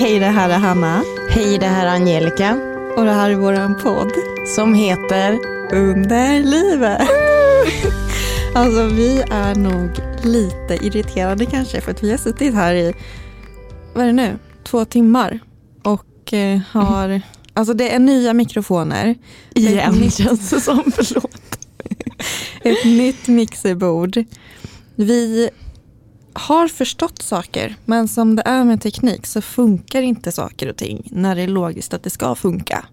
Hej, det här är Hanna. Hej, det här är Angelica. Och det här är vår podd. Som heter Under livet. alltså vi är nog lite irriterade kanske för att vi har suttit här i, vad är det nu, två timmar. Och eh, har, alltså det är nya mikrofoner. Igen nytt- känns det som, förlåt. Ett nytt mixerbord. Vi har förstått saker, men som det är med teknik så funkar inte saker och ting när det är logiskt att det ska funka.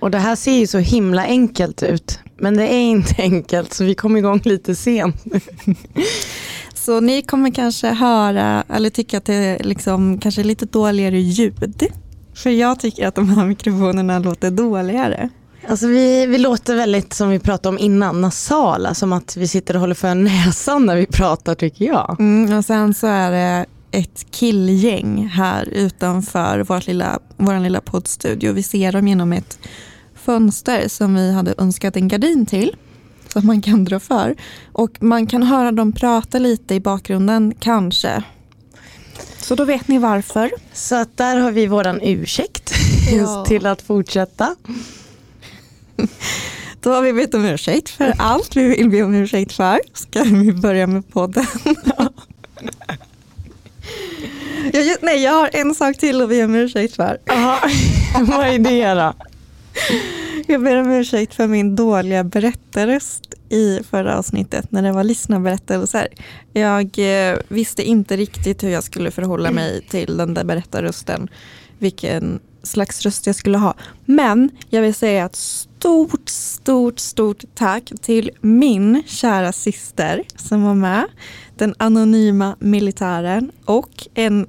Och det här ser ju så himla enkelt ut. Men det är inte enkelt så vi kom igång lite sent. Så ni kommer kanske höra eller tycka att det är liksom, kanske lite dåligare ljud. För jag tycker att de här mikrofonerna låter dåligare. Alltså vi, vi låter väldigt som vi pratade om innan, nasala. Som att vi sitter och håller för näsan när vi pratar tycker jag. Mm, och sen så är det ett killgäng här utanför vårt lilla, vår lilla poddstudio. Vi ser dem genom ett fönster som vi hade önskat en gardin till. Så att man kan dra för. Och man kan höra dem prata lite i bakgrunden, kanske. Så då vet ni varför. Så att där har vi våran ursäkt Ja. till att fortsätta. Då har vi bett om ursäkt för allt vi vill be om ursäkt för. Ska vi börja med podden? jag, nej, jag har en sak till att be om ursäkt för. Jaha, vad är det då? Jag ber om ursäkt för min dåliga berättarröst i förra avsnittet när det var lyssnarberättelser. Jag eh, visste inte riktigt hur jag skulle förhålla mig till den där berättarrösten. Vilken slags röst jag skulle ha. Men jag vill säga ett stort, stort, stort tack till min kära syster som var med. Den anonyma militären och en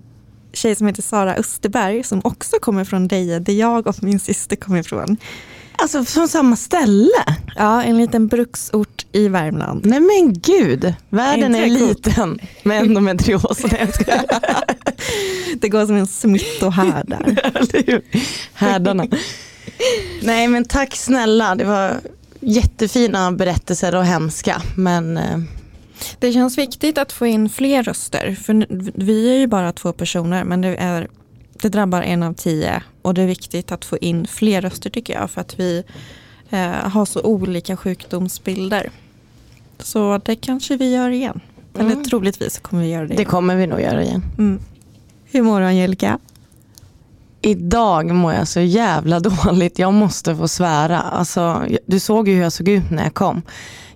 tjej som heter Sara Österberg som också kommer från Deje där jag och min syster kommer ifrån. Alltså från samma ställe? Ja, en liten bruksort i Värmland. Nej men gud, världen är coolt? liten med endometrios. Det går som en smittohärd där. Härdarna. Nej men tack snälla, det var jättefina berättelser och hemska. Men eh, Det känns viktigt att få in fler röster. För vi är ju bara två personer men det, är, det drabbar en av tio. Och det är viktigt att få in fler röster tycker jag. För att vi eh, har så olika sjukdomsbilder. Så det kanske vi gör igen. Eller Mm. troligtvis kommer vi göra det det igen. kommer vi nog göra igen. Mm. Hur mår du Angelica? Idag mår jag så jävla dåligt, jag måste få svära. Alltså, du såg ju hur jag såg ut när jag kom.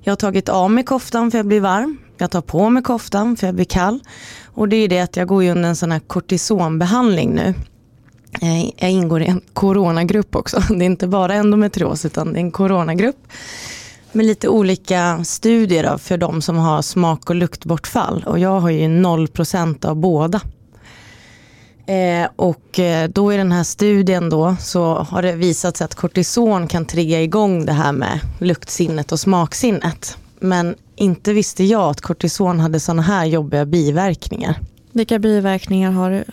Jag har tagit av mig koftan för jag blir varm. Jag tar på mig koftan för jag blir kall. Och det är det att jag går ju under en sån här kortisonbehandling nu. Eh, jag ingår i en coronagrupp också. Det är inte bara endometrios utan det är en coronagrupp. Med lite olika studier då, för de som har smak och luktbortfall. Och jag har ju 0% av båda. Eh, och eh, då i den här studien då så har det visat sig att kortison kan trigga igång det här med luktsinnet och smaksinnet. Men inte visste jag att kortison hade sådana här jobbiga biverkningar. Vilka biverkningar har du?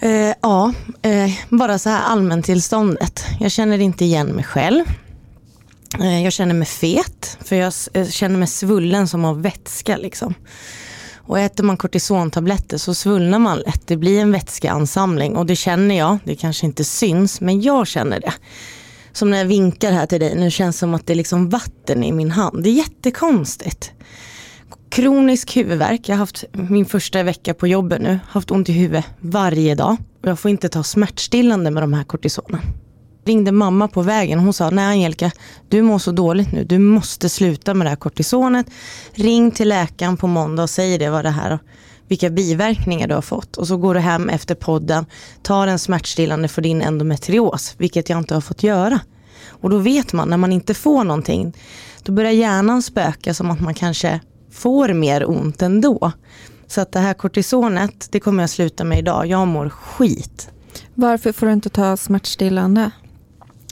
Eh, ja, eh, bara så här allmäntillståndet. Jag känner inte igen mig själv. Eh, jag känner mig fet, för jag eh, känner mig svullen som av vätska. Liksom. Och äter man kortisontabletter så svullnar man lätt. Det blir en vätskeansamling och det känner jag. Det kanske inte syns, men jag känner det. Som när jag vinkar här till dig, nu känns det som att det är liksom vatten i min hand. Det är jättekonstigt. Kronisk huvudvärk, jag har haft min första vecka på jobbet nu, haft ont i huvudet varje dag. Och jag får inte ta smärtstillande med de här kortisonen. Ringde mamma på vägen, hon sa, nej Angelica, du mår så dåligt nu, du måste sluta med det här kortisonet. Ring till läkaren på måndag och säg det vad det här vilka biverkningar du har fått. Och så går du hem efter podden, tar en smärtstillande för din endometrios, vilket jag inte har fått göra. Och då vet man, när man inte får någonting, då börjar hjärnan spöka som att man kanske får mer ont ändå. Så att det här kortisonet, det kommer jag sluta med idag. Jag mår skit. Varför får du inte ta smärtstillande?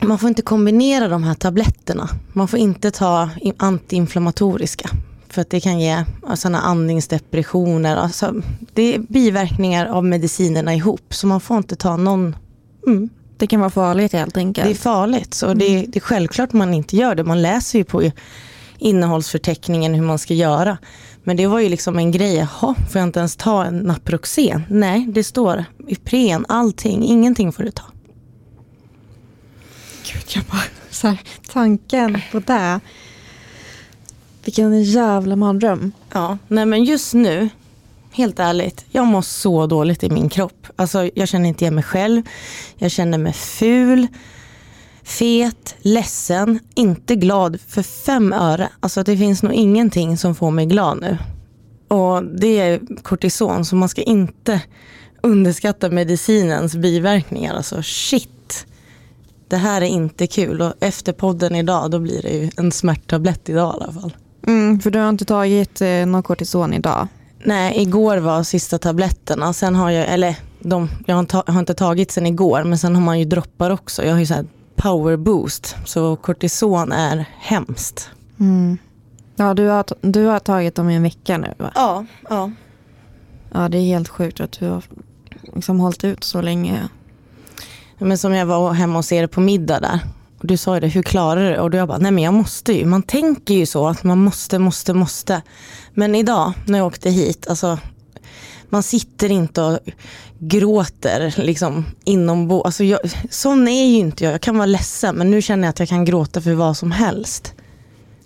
Man får inte kombinera de här tabletterna. Man får inte ta antiinflammatoriska. För att det kan ge sådana andningsdepressioner. Alltså, det är biverkningar av medicinerna ihop. Så man får inte ta någon. Mm, Det kan vara farligt helt enkelt. det är farligt. Så det, det är självklart man inte gör det. Man läser ju på innehållsförteckningen hur man ska göra. Men det var ju liksom en grej, jaha, får jag inte ens ta en Naproxen? Nej, det står Ipren, allting, ingenting får du ta. Gud, jag bara, så här, tanken på det. Vilken jävla mardröm. Ja, nej men just nu, helt ärligt, jag mår så dåligt i min kropp. Alltså jag känner inte igen mig själv, jag känner mig ful, fet, ledsen, inte glad för fem öre. Alltså det finns nog ingenting som får mig glad nu. Och det är kortison, så man ska inte underskatta medicinens biverkningar. Alltså shit. Det här är inte kul och efter podden idag då blir det ju en smärttablett idag i alla fall. Mm, för du har inte tagit eh, någon kortison idag? Nej, igår var sista tabletterna. Sen har jag, eller de, jag har, ta, har inte tagit sen igår, men sen har man ju droppar också. Jag har ju så power boost, så kortison är hemskt. Mm. Ja, du har, du har tagit dem i en vecka nu va? Ja, ja. Ja, det är helt sjukt att du har liksom hållit ut så länge. Men som jag var hemma hos er på middag där. Och du sa ju det, hur klarar du det? Och då jag bara, nej men jag måste ju. Man tänker ju så att man måste, måste, måste. Men idag när jag åkte hit, alltså man sitter inte och gråter liksom inombords. Alltså jag, sån är ju inte jag. Jag kan vara ledsen men nu känner jag att jag kan gråta för vad som helst.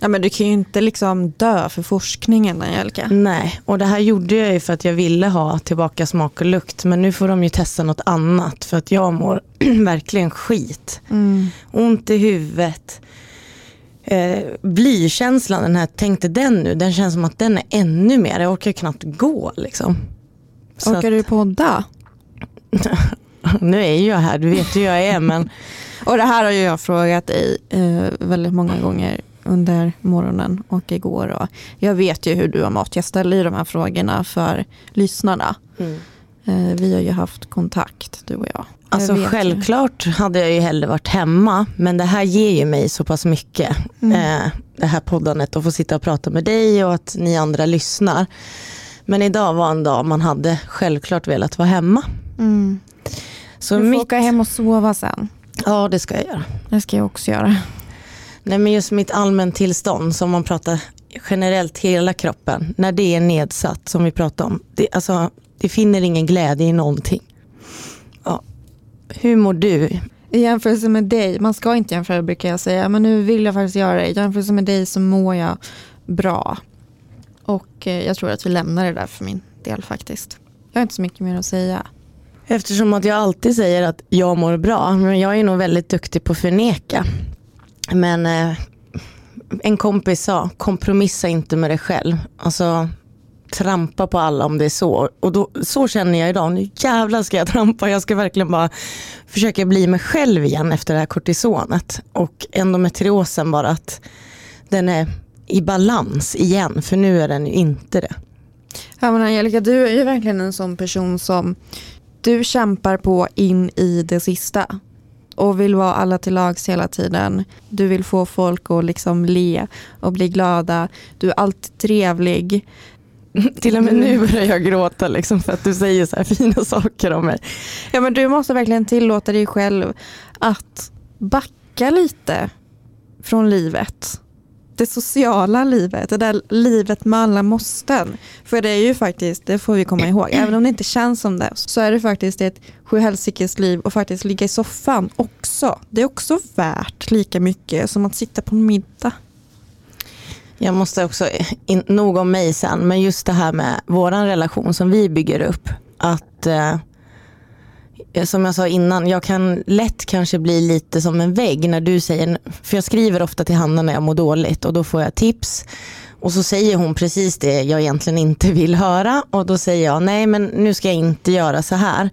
Ja, men du kan ju inte liksom dö för forskningen Angelica. Nej, och det här gjorde jag ju för att jag ville ha tillbaka smak och lukt. Men nu får de ju testa något annat för att jag mår verkligen skit. Mm. Ont i huvudet. Eh, blykänslan, den här, tänkte den nu, den känns som att den är ännu mer. Jag orkar knappt gå liksom. Så Orkar du podda? Nu är jag här, du vet hur jag är men Och det här har ju jag frågat dig eh, väldigt många gånger under morgonen och igår. Och jag vet ju hur du har mått. Jag ställer ju de här frågorna för lyssnarna. Eh, vi har ju haft kontakt, du och jag. Alltså jag vet ju. självklart hade jag ju hellre varit hemma men det här ger ju mig så pass mycket. Mm. Eh, det här poddandet och få sitta och prata med dig och att ni andra lyssnar. Men idag var en dag man hade självklart velat vara hemma. Mm. Så Du får mitt, åka hem och sova sen. Ja det ska jag göra. Det ska jag också göra. Nej men just mitt allmäntillstånd som man pratar generellt hela kroppen. När det är nedsatt som vi pratade om. Det, alltså, det finner ingen glädje i någonting. Ja. Hur mår du? I jämförelse med dig, man ska inte jämföra brukar jag säga, men nu vill jag faktiskt göra det. I jämförelse med dig så mår jag bra. Och eh, jag tror att vi lämnar det där för min del faktiskt. Jag har inte så mycket mer att säga. Eftersom att jag alltid säger att jag mår bra, men jag är nog väldigt duktig på att förneka. Men eh, en kompis sa, kompromissa inte med dig själv. Alltså trampa på alla om det är så. Och då, så känner jag idag, nu jävlar ska jag trampa. Jag ska verkligen bara försöka bli mig själv igen efter det här kortisonet. Och endometriosen bara att den är i balans igen, för nu är den ju inte det. Ja, men Angelica, du är ju verkligen en sån person som du kämpar på in i det sista och vill vara alla till lags hela tiden. Du vill få folk att liksom le och bli glada. Du är alltid trevlig. Till och med nu börjar jag gråta liksom för att du säger så här fina saker om mig. Ja, men du måste verkligen tillåta dig själv att backa lite från livet. Det sociala livet, det där livet med alla måsten. För det är ju faktiskt, det får vi komma ihåg, även om det inte känns som det, så är det faktiskt ett sjuhelsikes liv och faktiskt ligga i soffan också. Det är också värt lika mycket som att sitta på en middag. Jag måste också, in, nog om mig sen, men just det här med våran relation som vi bygger upp. Att eh, som jag sa innan, jag kan lätt kanske bli lite som en vägg när du säger, för jag skriver ofta till Hanna när jag mår dåligt och då får jag tips. Och så säger hon precis det jag egentligen inte vill höra och då säger jag nej men nu ska jag inte göra så här.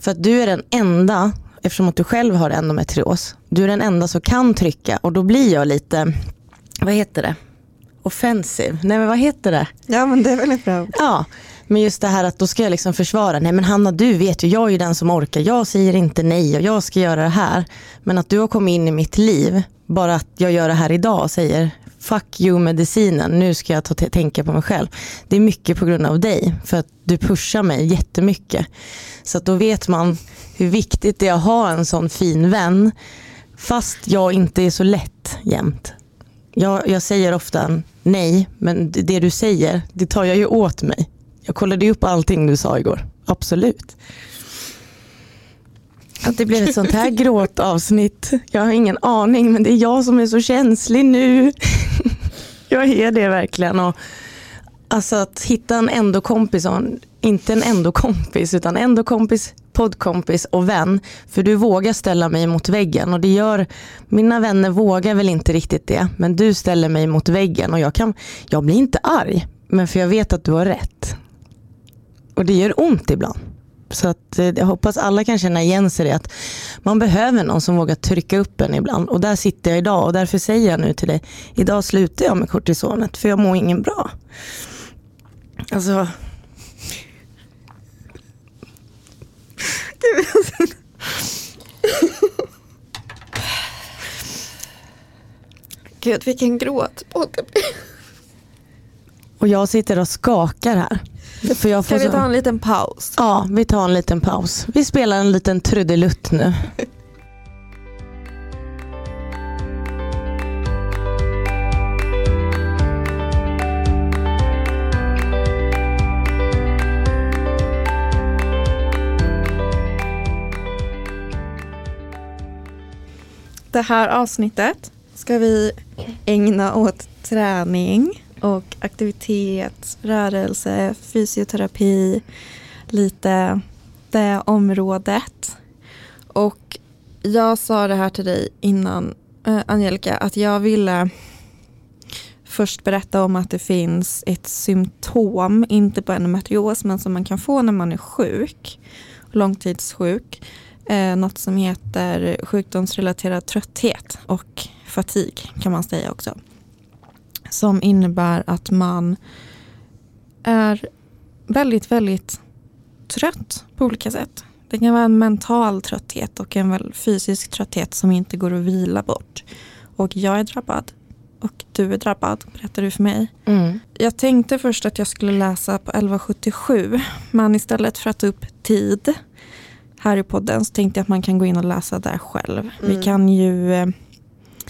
För att du är den enda, eftersom att du själv har endometrios, du är den enda som kan trycka och då blir jag lite, vad heter det? Offensiv, nej men vad heter det? Ja men det är väldigt bra. Ja, men just det här att då ska jag liksom försvara, nej men Hanna du vet ju, jag är ju den som orkar, jag säger inte nej och jag ska göra det här. Men att du har kommit in i mitt liv, bara att jag gör det här idag och säger fuck you medicinen, nu ska jag ta tänka på mig själv. Det är mycket på grund av dig, för att du pushar mig jättemycket. Så att då vet man hur viktigt det är att ha en sån fin vän, fast jag inte är så lätt jämt. Jag, jag säger ofta nej, men det, det du säger, det tar jag ju åt mig. Jag kollade upp allting du sa igår, absolut. Att det blev ett sånt här gråtavsnitt, jag har ingen aning, men det är jag som är så känslig nu. Jag är det verkligen. Och alltså att hitta en ändå-kompis, inte en ändå-kompis, utan ändå-kompis, poddkompis och vän. För du vågar ställa mig mot väggen och det gör, mina vänner vågar väl inte riktigt det, men du ställer mig mot väggen och jag, kan, jag blir inte arg, men för jag vet att du har rätt. Och det gör ont ibland. Så att, eh, jag hoppas alla kan känna igen sig i. Att man behöver någon som vågar trycka upp en ibland. Och där sitter jag idag och därför säger jag nu till dig. Idag slutar jag med kortisonet för jag mår ingen bra. Alltså. Gud vilken gråt. Och jag sitter och skakar här. För jag får Ska vi ta en liten paus? Ja, vi tar en liten paus. Vi spelar en liten trudelutt nu. Det här avsnittet ska vi ägna åt träning och aktivitet, rörelse, fysioterapi, lite det området. Och jag sa det här till dig innan, äh, Angelica, att jag ville först berätta om att det finns ett symptom, inte på endometrios, men som man kan få när man är sjuk, långtidssjuk. Eh, något som heter sjukdomsrelaterad trötthet och fatig kan man säga också som innebär att man är väldigt, väldigt trött på olika sätt. Det kan vara en mental trötthet och en fysisk trötthet som inte går att vila bort. Och jag är drabbad och du är drabbad, berättar du för mig. Mm. Jag tänkte först att jag skulle läsa på 1177 men istället för att ta upp tid här i podden så tänkte jag att man kan gå in och läsa där själv. Mm. Vi kan ju eh,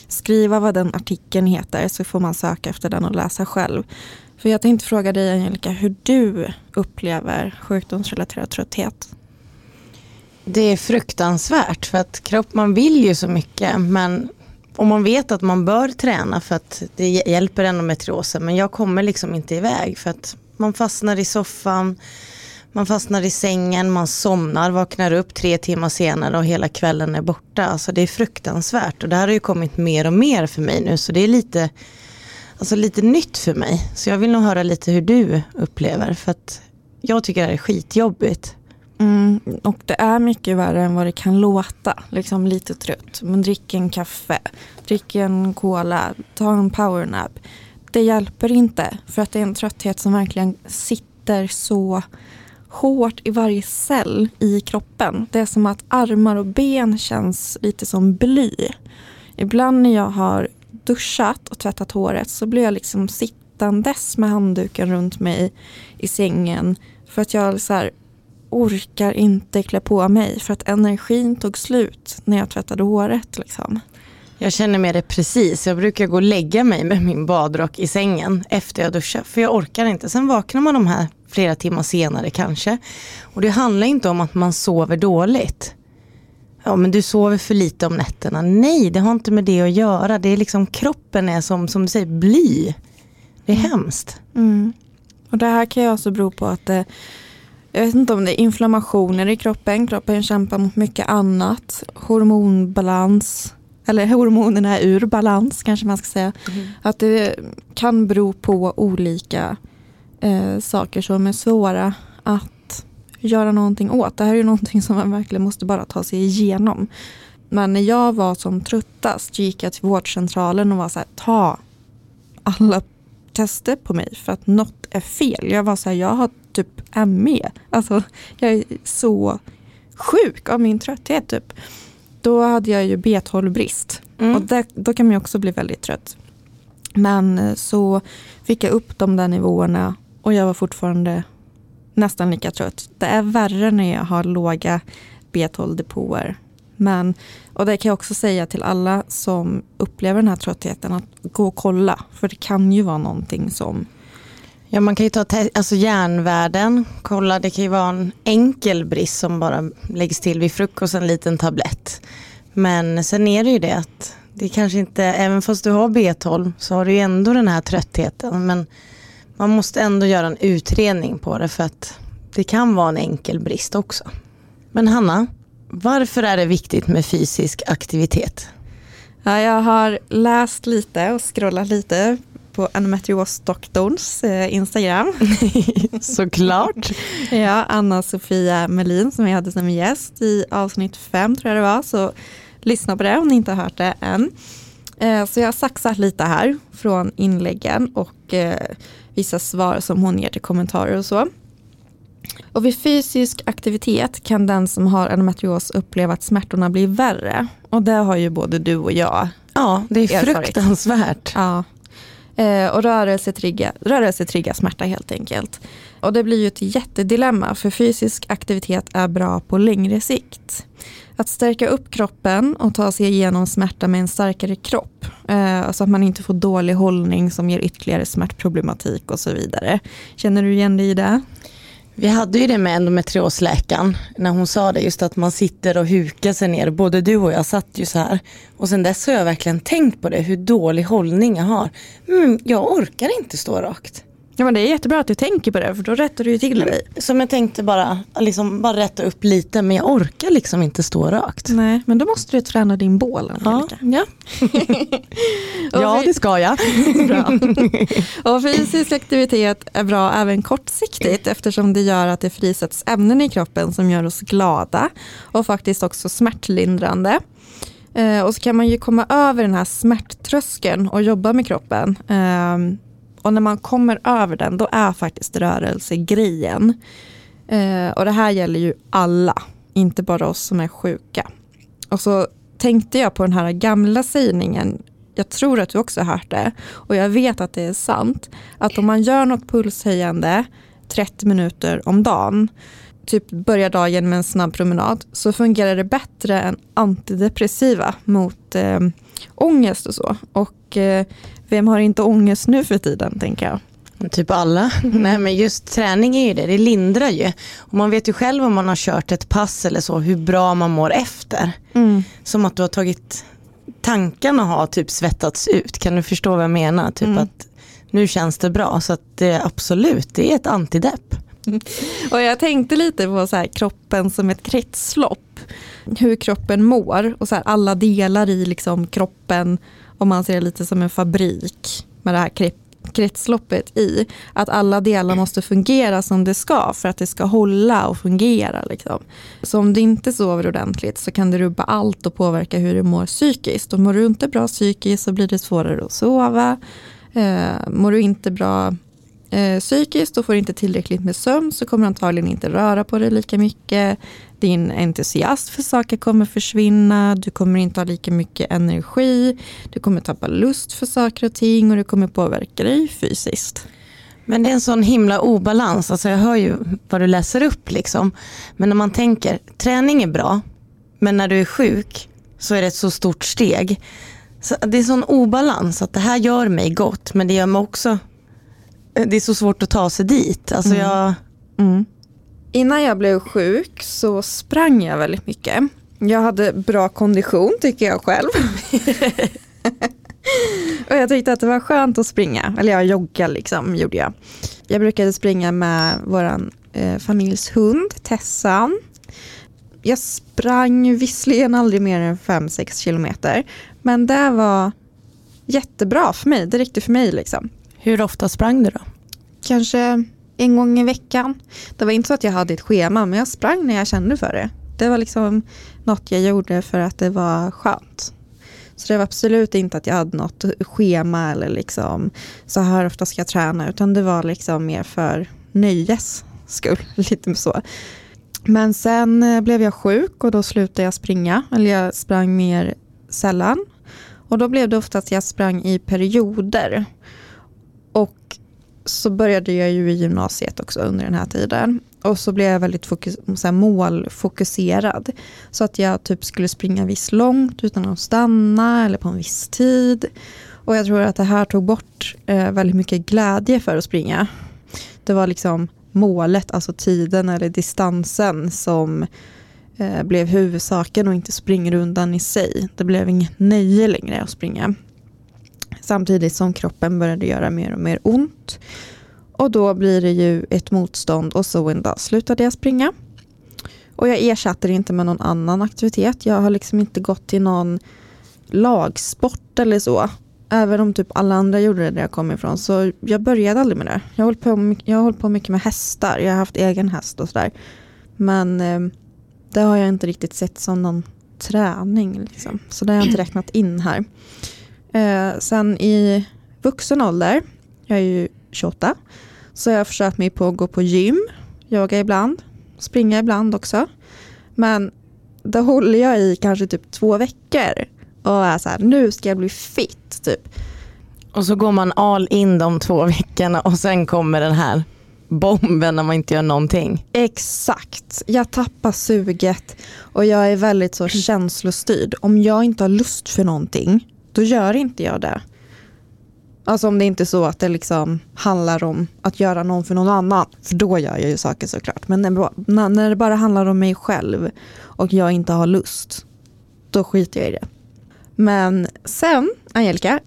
skriva vad den artikeln heter så får man söka efter den och läsa själv. För jag tänkte fråga dig Angelica hur du upplever sjukdomsrelaterad trötthet. Det är fruktansvärt för att kropp, man vill ju så mycket men om man vet att man bör träna för att det hjälper endometriosen men jag kommer liksom inte iväg för att man fastnar i soffan man fastnar i sängen, man somnar, vaknar upp tre timmar senare och hela kvällen är borta. Alltså det är fruktansvärt och det här har ju kommit mer och mer för mig nu så det är lite, alltså lite nytt för mig. Så jag vill nog höra lite hur du upplever för att jag tycker det här är skitjobbigt. Mm, och det är mycket värre än vad det kan låta. Liksom lite trött. Men drick en kaffe, drick en cola, ta en powernap. Det hjälper inte för att det är en trötthet som verkligen sitter så hårt i varje cell i kroppen. Det är som att armar och ben känns lite som bly. Ibland när jag har duschat och tvättat håret så blir jag liksom sittandes med handduken runt mig i sängen för att jag så här, orkar inte klä på mig för att energin tog slut när jag tvättade håret. Liksom. Jag känner med det precis. Jag brukar gå och lägga mig med min badrock i sängen efter jag duschat. För jag orkar inte. Sen vaknar man de här flera timmar senare kanske. Och det handlar inte om att man sover dåligt. Ja men du sover för lite om nätterna. Nej det har inte med det att göra. Det är liksom kroppen är som, som du säger bly. Det är mm. hemskt. Mm. Och det här kan ju också bero på att det jag vet inte om det är inflammationer i kroppen. Kroppen kämpar mot mycket annat. Hormonbalans. Eller hormonerna är ur balans kanske man ska säga. Mm. Att det kan bero på olika eh, saker som är svåra att göra någonting åt. Det här är ju någonting som man verkligen måste bara ta sig igenom. Men när jag var som tröttast gick jag till vårdcentralen och var så här, ta alla tester på mig för att något är fel. Jag var så här, jag har typ ME. Alltså, jag är så sjuk av min trötthet. Typ. Då hade jag ju B12-brist mm. och där, då kan man också bli väldigt trött. Men eh, så fick jag upp de där nivåerna och jag var fortfarande nästan lika trött. Det är värre när jag har låga B12-depåer Men, och det kan jag också säga till alla som upplever den här tröttheten att gå och kolla. För det kan ju vara någonting som Ja, man kan ju ta alltså järnvärden, kolla det kan ju vara en enkel brist som bara läggs till vid frukost, en liten tablett. Men sen är det ju det att det kanske inte, även fast du har B12 så har du ju ändå den här tröttheten. Men man måste ändå göra en utredning på det för att det kan vara en enkel brist också. Men Hanna, varför är det viktigt med fysisk aktivitet? Ja, jag har läst lite och scrollat lite på endometriosdoktorns eh, Instagram. Såklart. ja, Anna-Sofia Melin som jag hade som gäst i avsnitt fem tror jag det var. Så lyssna på det om ni inte har hört det än. Eh, så jag har saxat lite här från inläggen och eh, vissa svar som hon ger till kommentarer och så. Och vid fysisk aktivitet kan den som har endometrios uppleva att smärtorna blir värre. Och det har ju både du och jag Ja, det är fruktansvärt. Ja. Eh, och rörelse triggar, rörelse triggar smärta helt enkelt. Och det blir ju ett jättedilemma för fysisk aktivitet är bra på längre sikt. Att stärka upp kroppen och ta sig igenom smärta med en starkare kropp. Eh, så att man inte får dålig hållning som ger ytterligare smärtproblematik och så vidare. Känner du igen dig i det? Vi hade ju det med endometriosläkaren när hon sa det just att man sitter och hukar sig ner. Både du och jag satt ju så här. Och sen dess har jag verkligen tänkt på det, hur dålig hållning jag har. Mm, jag orkar inte stå rakt. Ja men det är jättebra att du tänker på det för då rättar du ju till dig. Som jag tänkte bara, liksom, bara rätta upp lite men jag orkar liksom inte stå rakt. Nej men då måste du träna din bål Angelica. Ja, ja. ja det ska jag. bra. Och fysisk aktivitet är bra även kortsiktigt eftersom det gör att det frisätts ämnen i kroppen som gör oss glada och faktiskt också smärtlindrande. Eh, och så kan man ju komma över den här smärttröskeln och jobba med kroppen. Och när man kommer över den, då är faktiskt rörelse grejen. Eh, och det här gäller ju alla, inte bara oss som är sjuka. Och så tänkte jag på den här gamla sägningen, jag tror att du också har hört det, och jag vet att det är sant, att om man gör något pulshöjande 30 minuter om dagen, typ börjar dagen med en snabb promenad, så fungerar det bättre än antidepressiva mot eh, ångest och så. Och eh, vem har inte ångest nu för tiden, tänker jag. Typ alla. Nej men just träning är ju det, det lindrar ju. Och man vet ju själv om man har kört ett pass eller så, hur bra man mår efter. Mm. Som att du har tagit, tankarna har typ svettats ut. Kan du förstå vad jag menar? Typ mm. att nu känns det bra. Så att det, absolut, det är ett antidepp. Och jag tänkte lite på så här, kroppen som ett kretslopp. Hur kroppen mår och så här, alla delar i liksom, kroppen om man ser det lite som en fabrik med det här kretsloppet i. Att alla delar måste fungera som det ska för att det ska hålla och fungera. Liksom. Så om du inte sover ordentligt så kan det rubba allt och påverka hur du mår psykiskt. Och mår du inte bra psykiskt så blir det svårare att sova. Eh, mår du inte bra eh, psykiskt och får inte tillräckligt med sömn så kommer du antagligen inte röra på dig lika mycket. Din entusiasm för saker kommer försvinna, du kommer inte ha lika mycket energi, du kommer tappa lust för saker och ting och det kommer påverka dig fysiskt. Men det är en sån himla obalans, alltså jag hör ju vad du läser upp liksom. Men när man tänker, träning är bra, men när du är sjuk så är det ett så stort steg. Så det är sån obalans att det här gör mig gott men det gör mig också det är så svårt att ta sig dit. Alltså mm. jag... Mm. Innan jag blev sjuk så sprang jag väldigt mycket. Jag hade bra kondition tycker jag själv. och jag tyckte att det var skönt att springa. Eller jag joggade liksom, gjorde jag. Jag brukade springa med vår eh, familjs hund, Tessan. Jag sprang visserligen aldrig mer än 5-6 kilometer. Men det var jättebra för mig. Det räckte för mig. Liksom. Hur ofta sprang du då? Kanske en gång i veckan. Det var inte så att jag hade ett schema men jag sprang när jag kände för det. Det var liksom något jag gjorde för att det var skönt. Så det var absolut inte att jag hade något schema eller liksom så här ofta ska jag träna utan det var liksom mer för nöjes skull. Lite så. Men sen eh, blev jag sjuk och då slutade jag springa. Eller jag sprang mer sällan. Och då blev det ofta att jag sprang i perioder. Och så började jag ju i gymnasiet också under den här tiden. Och så blev jag väldigt fokus, så här, målfokuserad. Så att jag typ skulle springa viss långt utan att stanna eller på en viss tid. Och jag tror att det här tog bort eh, väldigt mycket glädje för att springa. Det var liksom målet, alltså tiden eller distansen som eh, blev huvudsaken och inte springrundan i sig. Det blev inget nöje längre att springa. Samtidigt som kroppen började göra mer och mer ont. Och då blir det ju ett motstånd och så en dag slutade jag springa. Och jag ersatte det inte med någon annan aktivitet. Jag har liksom inte gått till någon lagsport eller så. Även om typ alla andra gjorde det där jag kom ifrån. Så jag började aldrig med det. Jag har hållit på, jag hållit på mycket med hästar. Jag har haft egen häst och sådär. Men eh, det har jag inte riktigt sett som någon träning. Liksom. Så det har jag inte räknat in här. Eh, sen i vuxen ålder, jag är ju 28, så jag har försökt mig på att gå på gym, yoga ibland, springa ibland också. Men då håller jag i kanske typ två veckor och är så här, nu ska jag bli fit typ. Och så går man all in de två veckorna och sen kommer den här bomben när man inte gör någonting. Exakt, jag tappar suget och jag är väldigt så känslostyrd. Om jag inte har lust för någonting, då gör inte jag det. Alltså om det inte är så att det liksom handlar om att göra någon för någon annan. För då gör jag ju saker såklart. Men när, det bara handlar om mig själv och jag inte har lust, då skiter jag i det. Men sen, Angelica,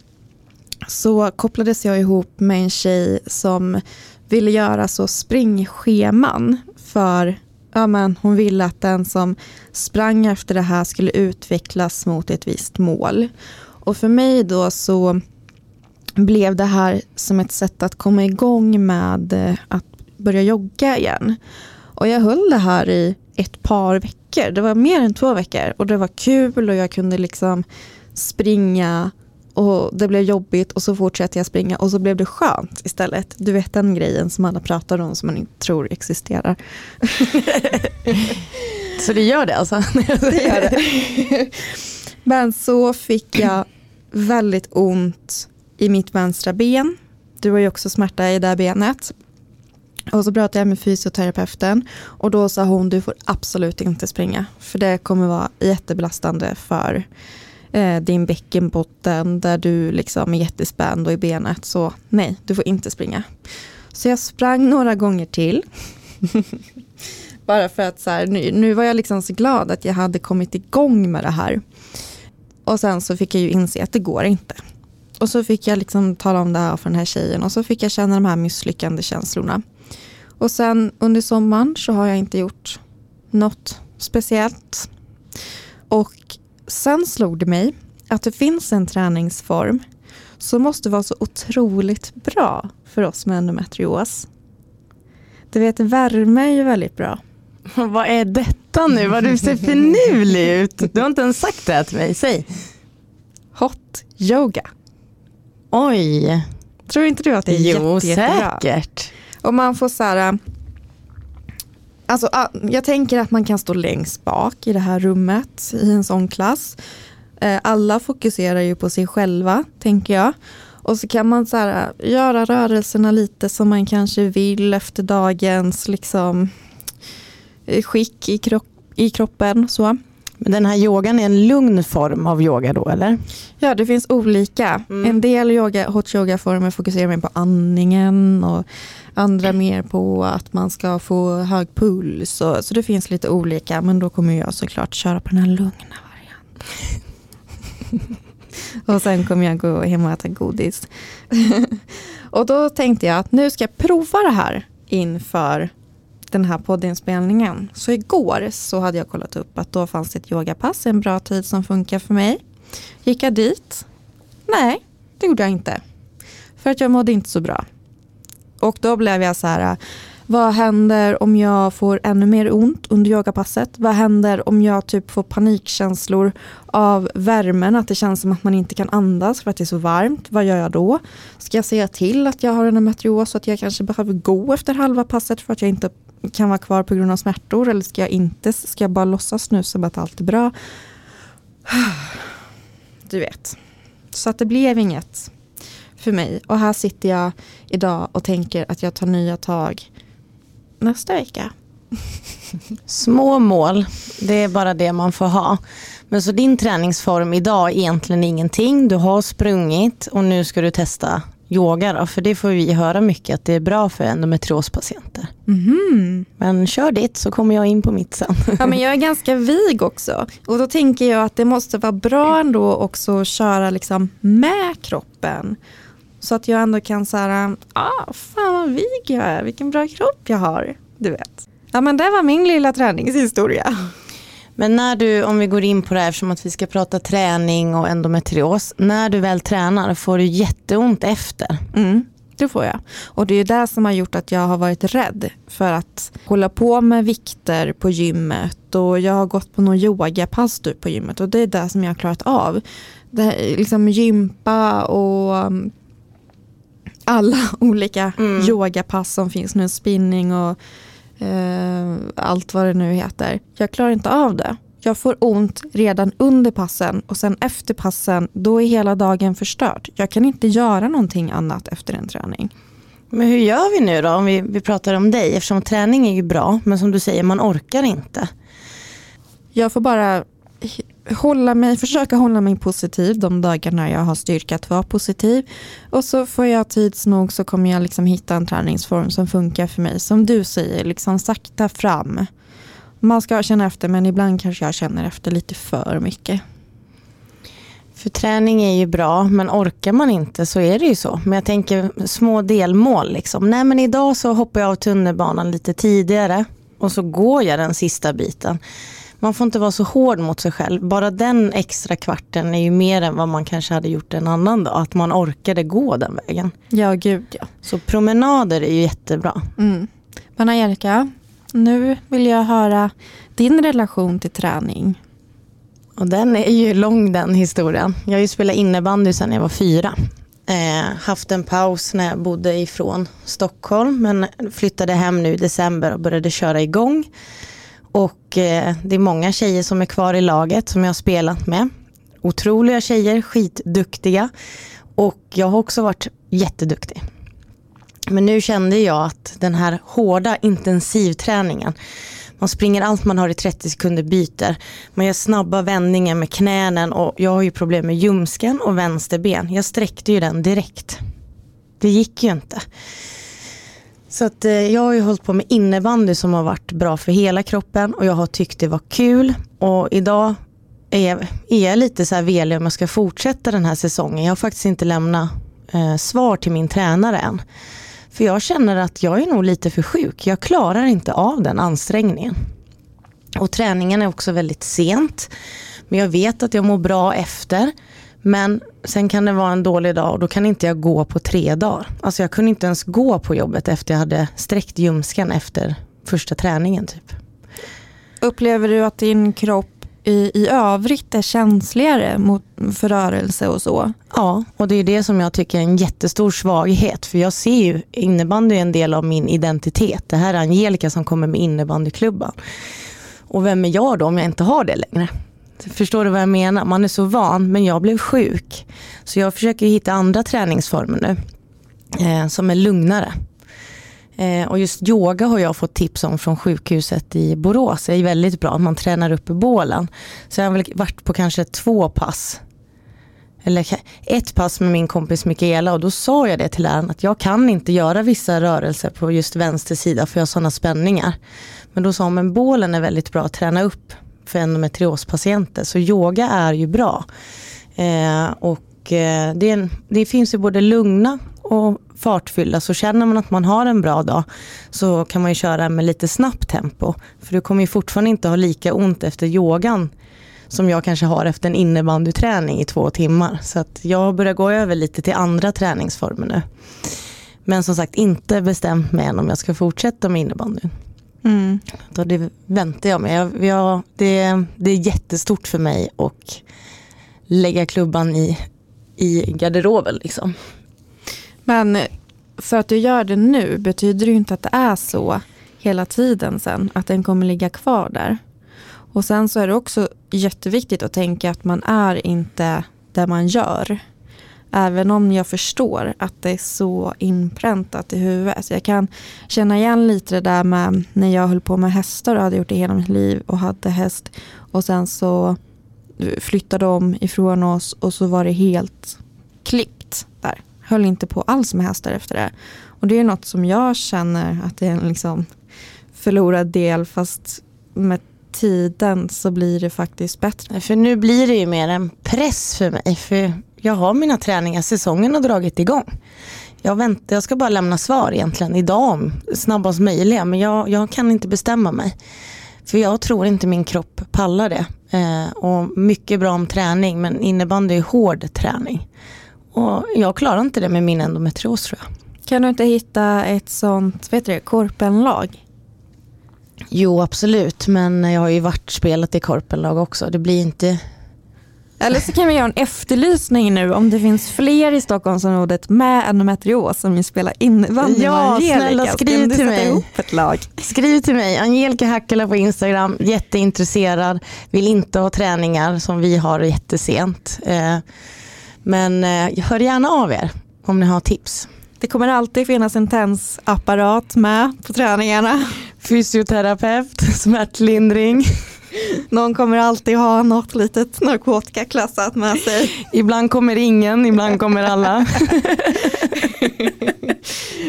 så kopplades jag ihop med en tjej som ville göra så springscheman för ja, men hon ville att den som sprang efter det här skulle utvecklas mot ett visst mål. Och för mig då så blev det här som ett sätt att komma igång med eh, att börja jogga igen. Och jag höll det här i ett par veckor. Det var mer än två veckor och det var kul och jag kunde liksom springa och det blev jobbigt och så fortsatte jag springa och så blev det skönt istället. Du vet den grejen som alla pratar om som man inte tror existerar. så det gör det alltså? det gör det. Men så fick jag väldigt ont i mitt vänstra ben. Du har ju också smärta i det benet. Och så pratade jag med fysioterapeuten och då sa hon du får absolut inte springa för det kommer vara jättebelastande för eh, din bäckenbotten där du liksom är jättespänd och i benet. Så nej, du får inte springa. Så jag sprang några gånger till. Bara för att så här, nu, nu var jag liksom så glad att jag hade kommit igång med det här. Och sen så fick jag ju inse att det går inte. Och så fick jag liksom tala om det här för den här tjejen och så fick jag känna de här misslyckande känslorna. Och sen under sommaren så har jag inte gjort något speciellt. Och sen slog det mig att det finns en träningsform som måste vara så otroligt bra för oss med endometrios. Du vet, värme är ju väldigt bra. Vad är detta nu? Vad du ser finurlig ut. Du har inte ens sagt det till mig. Säg. Hot yoga. Oj. Tror inte du att det är jo, jätte, jättebra? säkert. Och man får så här, alltså, jag tänker att man kan stå längst bak i det här rummet i en sån klass. Eh, alla fokuserar ju på sig själva, tänker jag. Och så kan man så här, göra rörelserna lite som man kanske vill efter dagens liksom, skick i, kropp, i kroppen. Så. Men den här yogan är en lugn form av yoga då eller? Ja det finns olika. Mm. En del yoga, hot yoga-former fokuserar mer på andningen och andra mer på att man ska få hög puls. Och, så det finns lite olika men då kommer jag såklart köra på den här lugna varianten. och sen kommer jag gå hem och äta godis. och då tänkte jag att nu ska jag prova det här inför den här poddinspelningen. Så igår så hade jag kollat upp att då fanns det ett yogapass, en bra tid som funkar för mig. Gick jag dit? Nej, det gjorde jag inte. För att jag mådde inte så bra. Och då blev jag så här, vad händer om jag får ännu mer ont under yogapasset? Vad händer om jag typ får panikkänslor av värmen, att det känns som att man inte kan andas för att det är så varmt? Vad gör jag då? Ska jag säga till att jag har en endometrios så att jag kanske behöver gå efter halva passet för att jag inte kan vara kvar på grund av smärtor eller ska jag inte? Ska jag bara låtsas nu som att allt är bra? Du vet. Så att det blev inget för mig. Och här sitter jag idag och tänker att jag tar nya tag nästa vecka. Små mål, det är bara det man får ha. Men så din träningsform idag är egentligen ingenting. Du har sprungit och nu ska du testa yoga då, för det får vi höra mycket att det är bra för endometriospatienter. Mm. Men kör ditt så kommer jag in på mitt sen. Ja, men jag är ganska vig också och då tänker jag att det måste vara bra ändå också att köra liksom med kroppen. Så att jag ändå kan säga, ah, fan vad vig jag är, vilken bra kropp jag har. Du vet. Ja men det var min lilla träningshistoria. Men när du, om vi går in på det här eftersom att vi ska prata träning och endometrios. När du väl tränar får du jätteont efter. Mm, det får jag. Och det är det som har gjort att jag har varit rädd för att hålla på med vikter på gymmet och jag har gått på någon yogapass typ på gymmet och det är det som jag har klarat av. Det här, liksom gympa och alla olika Mm. yogapass som finns nu, spinning och eh, allt vad det nu heter. Jag klarar inte av det. Jag får ont redan under passen och sen efter passen då är hela dagen förstörd. Jag kan inte göra någonting annat efter en träning. Men hur gör vi nu då om vi, vi pratar om dig? Eftersom träning är ju bra men som du säger man orkar inte. Jag får bara hålla mig, försöka hålla mig positiv de dagarna jag har styrka att vara positiv. Och så får jag tids nog så kommer jag liksom hitta en träningsform som funkar för mig. Som du säger, liksom sakta fram. Man ska känna efter men ibland kanske jag känner efter lite för mycket. För träning är ju bra men orkar man inte så är det ju så. Men jag tänker små delmål liksom. Nej men idag så hoppar jag av tunnelbanan lite tidigare och så går jag den sista biten. Man får inte vara så hård mot sig själv. Bara den extra kvarten är ju mer än vad man kanske hade gjort en annan dag. Att man orkade gå den vägen. Ja, gud ja. Så promenader är ju jättebra. Mm. Men Erika, nu vill jag höra din relation till träning. Och den är ju lång den historien. Jag har ju spelat innebandy sedan jag var fyra. Eh, haft en paus när jag bodde ifrån Stockholm men flyttade hem nu i december och började köra igång. Och eh, det är många tjejer som är kvar i laget som jag har spelat med. Otroliga tjejer, skitduktiga. Och jag har också varit jätteduktig. Men nu kände jag att den här hårda intensivträningen man springer allt man har i 30 sekunder, byter. Man gör snabba vändningar med knänen och jag har ju problem med ljumsken och vänsterben. Jag sträckte ju den direkt. Det gick ju inte. Så att eh, jag har ju hållit på med innebandy som har varit bra för hela kroppen och jag har tyckt det var kul. Och idag är jag, är jag lite så här velig om jag ska fortsätta den här säsongen. Jag har faktiskt inte lämnat eh, svar till min tränare än. För jag känner att jag är nog lite för sjuk. Jag klarar inte av den ansträngningen. Och träningen är också väldigt sent. Men jag vet att jag mår bra efter. Men sen kan det vara en dålig dag och då kan inte jag gå på tre dagar. Alltså jag kunde inte ens gå på jobbet efter jag hade sträckt ljumsken efter första träningen typ. Upplever du att din kropp i, i övrigt är känsligare mot för rörelse och så? Ja, och det är det som jag tycker är en jättestor svaghet. För jag ser ju innebandy är en del av min identitet. Det här är Angelica som kommer med innebandyklubban. Och vem är jag då om jag inte har det längre? Förstår du vad jag menar? Man är så van, men jag blev sjuk. Så jag försöker hitta andra träningsformer nu. Eh, som är lugnare. Eh, och just yoga har jag fått tips om från sjukhuset i Borås. Det är väldigt bra, man tränar upp i bålen. Så jag har väl varit på kanske två pass eller ett pass med min kompis Mikaela och då sa jag det till läraren att jag kan inte göra vissa rörelser på just vänster sida för jag har sådana spänningar. Men då sa hon, men bålen är väldigt bra att träna upp för endometriospatienter så yoga är ju bra. Eh, och eh, det, en, det finns ju både lugna och fartfyllda så känner man att man har en bra dag så kan man ju köra med lite snabbt tempo. För du kommer ju fortfarande inte ha lika ont efter yogan som jag kanske har efter en innebandyträning i två timmar. Så att jag börjar gå över lite till andra träningsformer nu. Men som sagt inte bestämt mig än om jag ska fortsätta med innebandyn. Mm. Då det väntar jag med. Jag, jag, det, det är jättestort för mig att lägga klubban i, i garderoben. Liksom. Men för att du gör det nu betyder det ju inte att det är så hela tiden sen, att den kommer ligga kvar där. Och sen så är det också jätteviktigt att tänka att man är inte där man gör. Även om jag förstår att det är så inpräntat i huvudet. Så jag kan känna igen lite det där med när jag höll på med hästar och hade gjort det hela mitt liv och hade häst. Och sen så flyttade de ifrån oss och så var det helt klippt där. Höll inte på alls med hästar efter det. Och det är något som jag känner att det är en liksom förlorad del fast med tiden så blir det faktiskt bättre. För nu blir det ju mer en press för mig. För jag har mina träningar, säsongen har dragit igång. Jag, väntar, jag ska bara lämna svar egentligen idag, snabbast möjliga. Men jag, jag kan inte bestämma mig. För jag tror inte min kropp pallar det. Eh, och mycket bra om träning men innebandy är hård träning. Och jag klarar inte det med min endometrios tror jag. Kan du inte hitta ett sånt, vet du korpenlag? Jo absolut, men jag har ju varit spelat i korpenlag också. Det blir inte eller så kan vi göra en efterlysning nu om det finns fler i Stockholmsområdet med endometrios som vill spela innebandy Ja, snälla skriv till mig. Ett lag? Skriv till mig, Angelica Hackela på Instagram, jätteintresserad, vill inte ha träningar som vi har jättesent. Eh, men eh, hör gärna av er om ni har tips. Det kommer alltid finnas en tensapparat med på träningarna. Fysioterapeut, smärtlindring. Någon kommer alltid ha något litet narkotikaklassat med sig. Ibland kommer ingen, ibland kommer alla.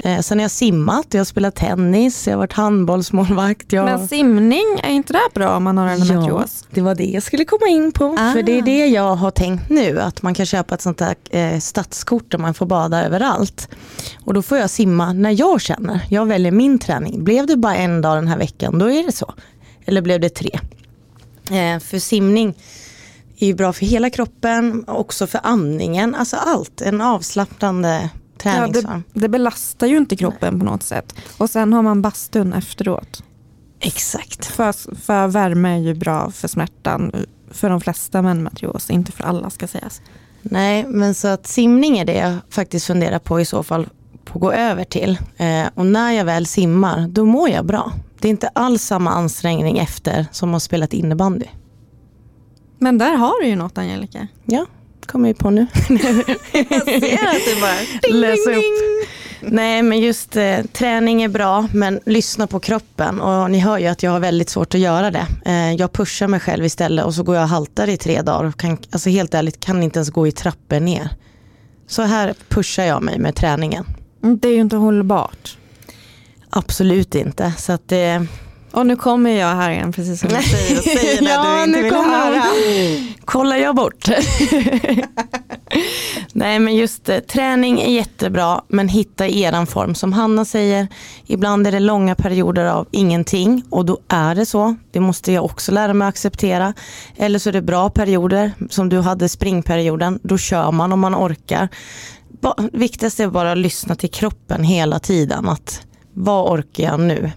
Eh, sen har jag simmat, jag har spelat tennis, jag har varit handbollsmålvakt. Jag... Men simning, är inte det bra om man har en Ja, det var det jag skulle komma in på. Ah. För det är det jag har tänkt nu, att man kan köpa ett sånt där eh, stadskort där man får bada överallt. Och då får jag simma när jag känner. Jag väljer min träning. Blev det bara en dag den här veckan, då är det så. Eller blev det tre? Eh, för simning är ju bra för hela kroppen, också för andningen, alltså allt. En avslappnande träningsform. Ja, det, det, belastar ju inte kroppen på något sätt. Och sen har man bastun efteråt. Exakt. För, för värme är ju bra för smärtan för de flesta med endometrios, inte för alla ska sägas. Nej, men så att simning är det jag faktiskt funderar på i så fall på att gå över till. Eh, och när jag väl simmar, då mår jag bra. Det är inte alls samma ansträngning efter som att spelat innebandy. Men där har du ju något Angelica. Ja, kommer ju på nu. jag ser att du bara läsa upp. Nej men just eh, träning är bra men lyssna på kroppen och ni hör ju att jag har väldigt svårt att göra det. Eh, jag pushar mig själv istället och så går jag och haltar i tre dagar och kan, alltså helt ärligt kan inte ens gå i trappor ner. Så här pushar jag mig med träningen. Det är ju inte hållbart. Absolut inte. Så att det... Och nu kommer jag här igen precis som du säger och säger det ja, du inte vill höra. Kollar jag bort. Nej men just det, träning är jättebra men hitta eran form. Som Hanna säger, ibland är det långa perioder av ingenting och då är det så. Det måste jag också lära mig att acceptera. Eller så är det bra perioder som du hade springperioden. Då kör man om man orkar. Viktigast är bara att lyssna till kroppen hela tiden. Att vad orkar jag nu?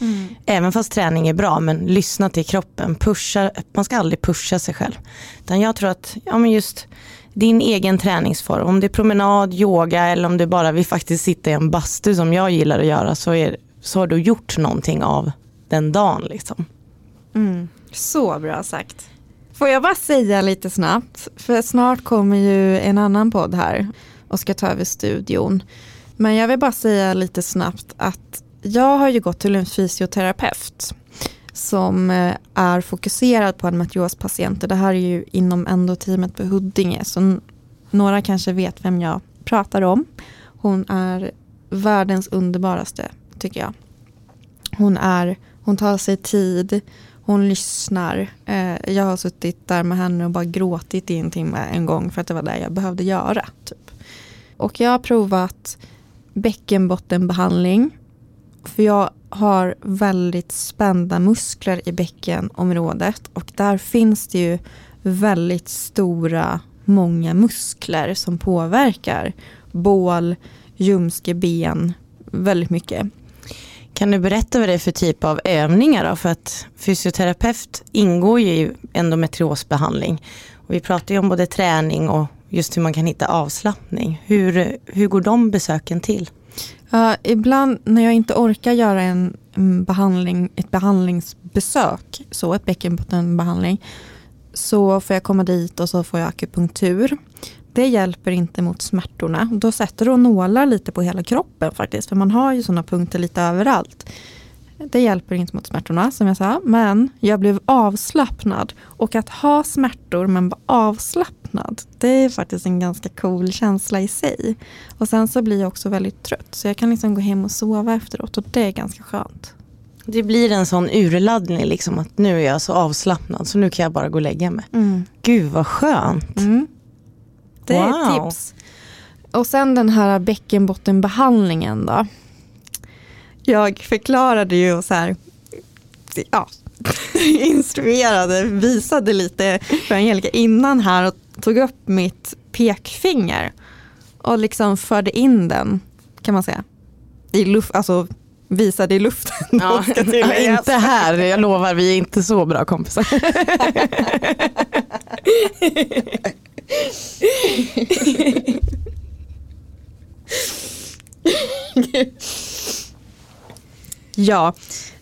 Mm. Även fast träning är bra, men lyssna till kroppen. Pusha, man ska aldrig pusha sig själv. Utan jag tror att ja, men just din egen träningsform, om det är promenad, yoga eller om du bara vill faktiskt sitta i en bastu som jag gillar att göra så, är, så har du gjort någonting av den dagen. Liksom. Mm. Så bra sagt. Får jag bara säga lite snabbt, för snart kommer ju en annan podd här och ska ta över studion. Men jag vill bara säga lite snabbt att jag har ju gått till en fysioterapeut som eh, är fokuserad på endometriospatienter. Det här är ju inom endoteamet på Huddinge så några kanske vet vem jag pratar om. Hon är världens underbaraste tycker jag. Hon, är, hon tar sig tid, hon lyssnar. Eh, jag har suttit där med henne och bara gråtit i en timme en gång för att det var det jag behövde göra. Typ. Och jag har provat bäckenbottenbehandling. För jag har väldigt spända muskler i bäckenområdet och där finns det ju väldigt stora, många muskler som påverkar bål, ljumske, ben väldigt mycket. Kan du berätta vad det är för typ av övningar då? För att fysioterapeut ingår ju i endometriosbehandling. Och vi pratar ju om både träning och just hur man kan hitta avslappning. Hur, hur går de besöken till? Uh, ibland när jag inte orkar göra en behandling, ett behandlingsbesök, så ett bäckenbottenbehandling, så får jag komma dit och så får jag akupunktur. det hjälper inte mot smärtorna. Då sätter hon nålar lite på hela kroppen faktiskt. För man har ju sådana punkter lite överallt. Det hjälper inte mot smärtorna som jag sa. Men jag blev avslappnad. Och att ha smärtor men vara avslappnad. Det är faktiskt en ganska cool känsla i sig. Och sen så blir jag också väldigt trött. Så jag kan liksom gå hem och sova efteråt. Och det är ganska skönt. Det blir en sån urladdning liksom att nu är jag så avslappnad så nu kan jag bara gå och lägga mig. Mm. Gud vad skönt. Mm. Det är ett Wow. tips. Och sen den här bäckenbottenbehandlingen då. Jag förklarade ju och så här, ja, instruerade, visade lite för Angelica innan här och tog upp mitt pekfinger och liksom förde in den, kan man säga, i luft, alltså visade i luften. Ja, inte här, jag lovar vi är inte så bra kompisar. Ja,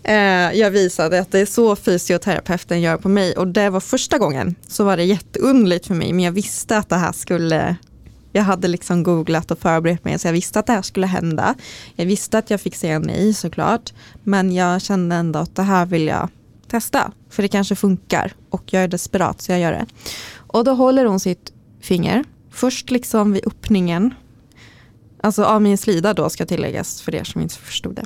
Eh, jag visade att det är så fysioterapeuten gör på mig. Och det var första gången så var det jätteunderligt för mig. Men jag visste att det här skulle jag hade liksom googlat och förberett mig. Så jag visste att det här skulle hända. Jag visste att jag fick säga nej såklart. Men jag kände ändå att det här vill jag testa. För det kanske funkar. Och jag är desperat så jag gör det. Och då håller hon sitt finger. Först liksom vid öppningen. Alltså av min slida då ska tilläggas för er som inte förstod det.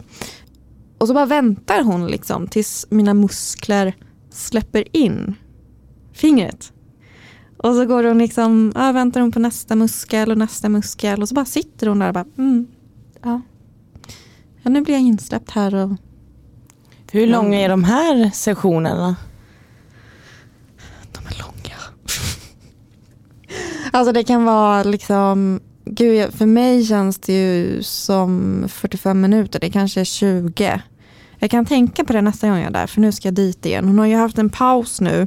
Och så bara väntar hon liksom tills mina muskler släpper in fingret. Och så går hon liksom, ja, väntar hon på nästa muskel och nästa muskel och så bara sitter hon där och bara, mm, ja. ja nu blir jag insläppt här och Hur långa är de här sessionerna? de är långa. alltså det kan vara liksom, gud för mig känns det ju som 45 minuter, det kanske är 20. Jag kan tänka på det nästa gång jag är där, för nu ska jag dit igen. Hon har ju haft en paus nu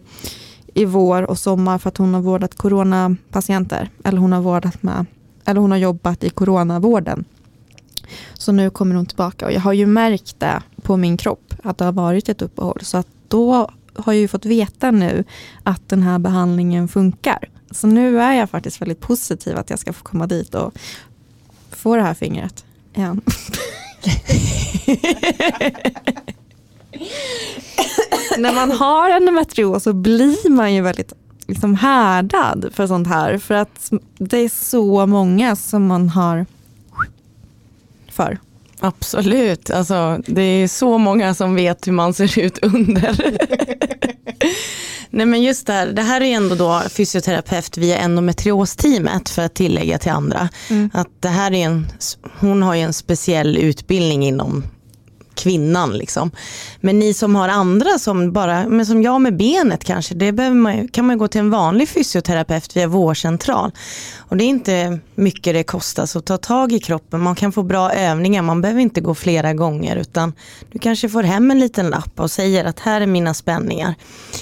i vår och sommar för att hon har vårdat coronapatienter. Eller hon har vårdat med, eller hon har jobbat i coronavården. Så nu kommer hon tillbaka och jag har ju märkt det på min kropp att det har varit ett uppehåll. Så att då har jag ju fått veta nu att den här behandlingen funkar. Så nu är jag faktiskt väldigt positiv att jag ska få komma dit och få det här fingret igen. När man har endometrios så blir man ju väldigt liksom härdad för sånt här. För att det är så många som man har för. Absolut, alltså, det är så många som vet hur man ser ut under. Nej men just det här, det här är ändå då fysioterapeut via endometriosteamet för att tillägga till andra. Mm. Att det här är en, hon har ju en speciell utbildning inom kvinnan liksom. Men ni som har andra som bara, men som jag med benet kanske, det behöver man, kan man gå till en vanlig fysioterapeut via vårdcentral. Och det är inte mycket det kostar, så ta tag i kroppen, man kan få bra övningar, man behöver inte gå flera gånger utan du kanske får hem en liten lapp och säger att här är mina spänningar.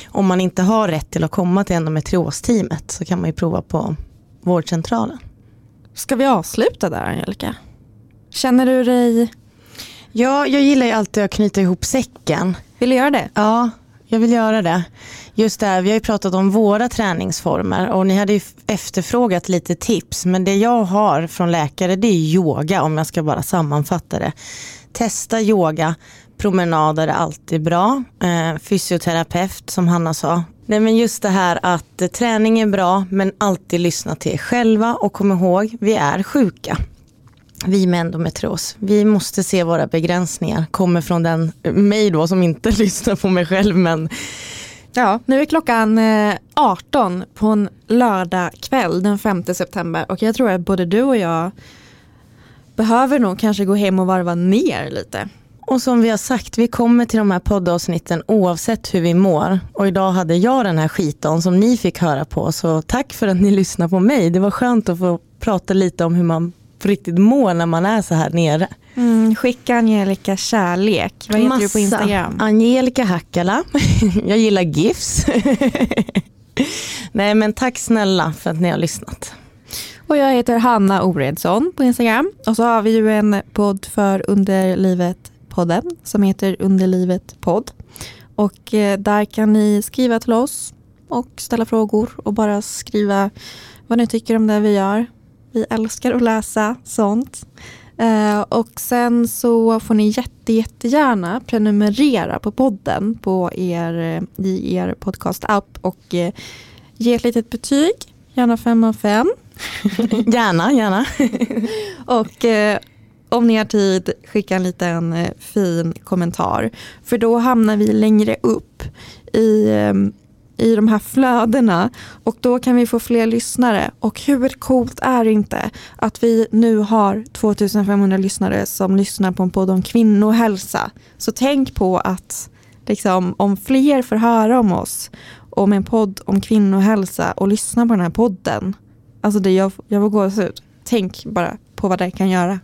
Om man inte har rätt till att komma till endometriosteamet så kan man ju prova på vårdcentralen. Ska vi avsluta där Angelica? Känner du dig, Ja, jag gillar ju alltid att knyta ihop säcken. vill du göra det? Ja, jag vill göra det. Just det här, vi har ju pratat om våra träningsformer och ni hade ju efterfrågat lite tips. Men det jag har från läkare det är yoga om jag ska bara sammanfatta det. Testa yoga, promenader är alltid bra. Eh, fysioterapeut som Hanna sa. Nej men just det här att eh, träning är bra men alltid lyssna till er själva och kom ihåg, vi är sjuka. Vi med endometrios. Vi måste se våra begränsningar. Kommer från den, mig då som inte lyssnar på mig själv men Ja, nu är klockan eh, 18 på en lördag kväll den 5 september och jag tror att både du och jag behöver nog kanske gå hem och varva ner lite. Och som vi har sagt, vi kommer till de här poddavsnitten oavsett hur vi mår. Och idag hade jag den här skiten som ni fick höra på. Så tack för att ni lyssnar på mig. Det var skönt att få prata lite om hur man på riktigt mår när man är så här nere. Mm, skicka Angelica kärlek. Vad heter du på Instagram? Angelica Hackala. jag gillar GIFs. Nej men tack snälla för att ni har lyssnat. Och jag heter Hanna Oredsson på Instagram. Och så har vi ju en podd för Underlivet-podden som heter Underlivet podd. Och eh, där kan ni skriva till oss och ställa frågor och bara skriva vad ni tycker om det vi gör. Vi älskar att läsa sånt. Eh, och sen så får ni jätte, jättegärna prenumerera på podden på er, i er podcast-app och eh, ge ett litet betyg, gärna fem av fem. gärna, gärna. och eh, om ni har tid, skicka en liten eh, fin kommentar. För då hamnar vi längre upp i, eh, i de här flödena och då kan vi få fler lyssnare. Och hur coolt är det inte att vi nu har 2500 lyssnare som lyssnar på en podd om kvinnohälsa. Så tänk på att liksom, om fler får höra om oss, om en podd om kvinnohälsa och lyssna på den här podden. Alltså det, jag, jag får gåshud. Tänk bara på vad det kan göra.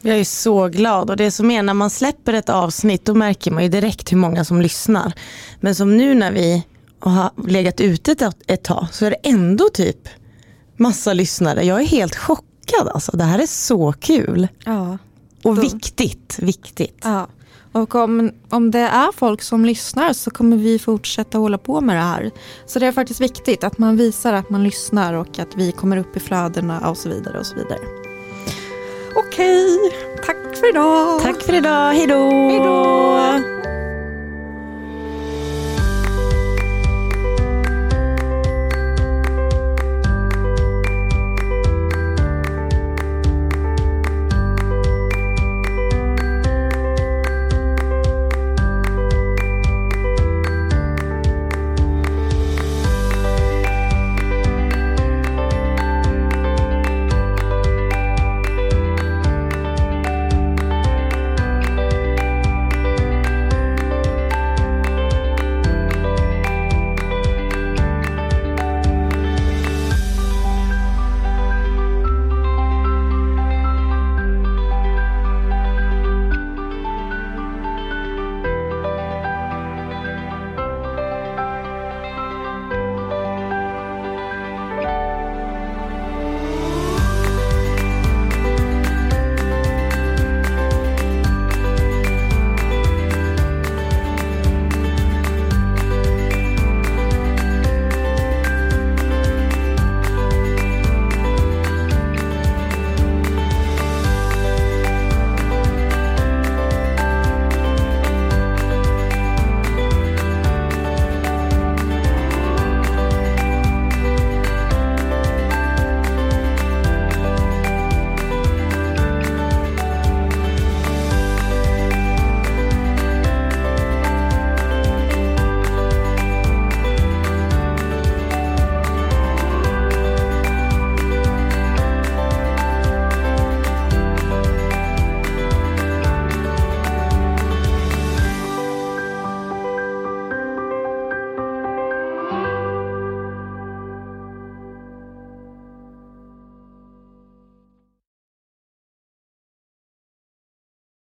Jag är så glad och det som är när man släpper ett avsnitt då märker man ju direkt hur många som lyssnar. Men som nu när vi har legat ute ett, tag så är det ändå typ massa lyssnare. Jag är helt chockad alltså. Det här är så kul. Ja. Och viktigt, viktigt. Ja. Och om, om det är folk som lyssnar så kommer vi fortsätta hålla på med det här. Så det är faktiskt viktigt att man visar att man lyssnar och att vi kommer upp i flödena och så vidare. och så vidare. Okej, tack för idag. Tack för idag. Hej då.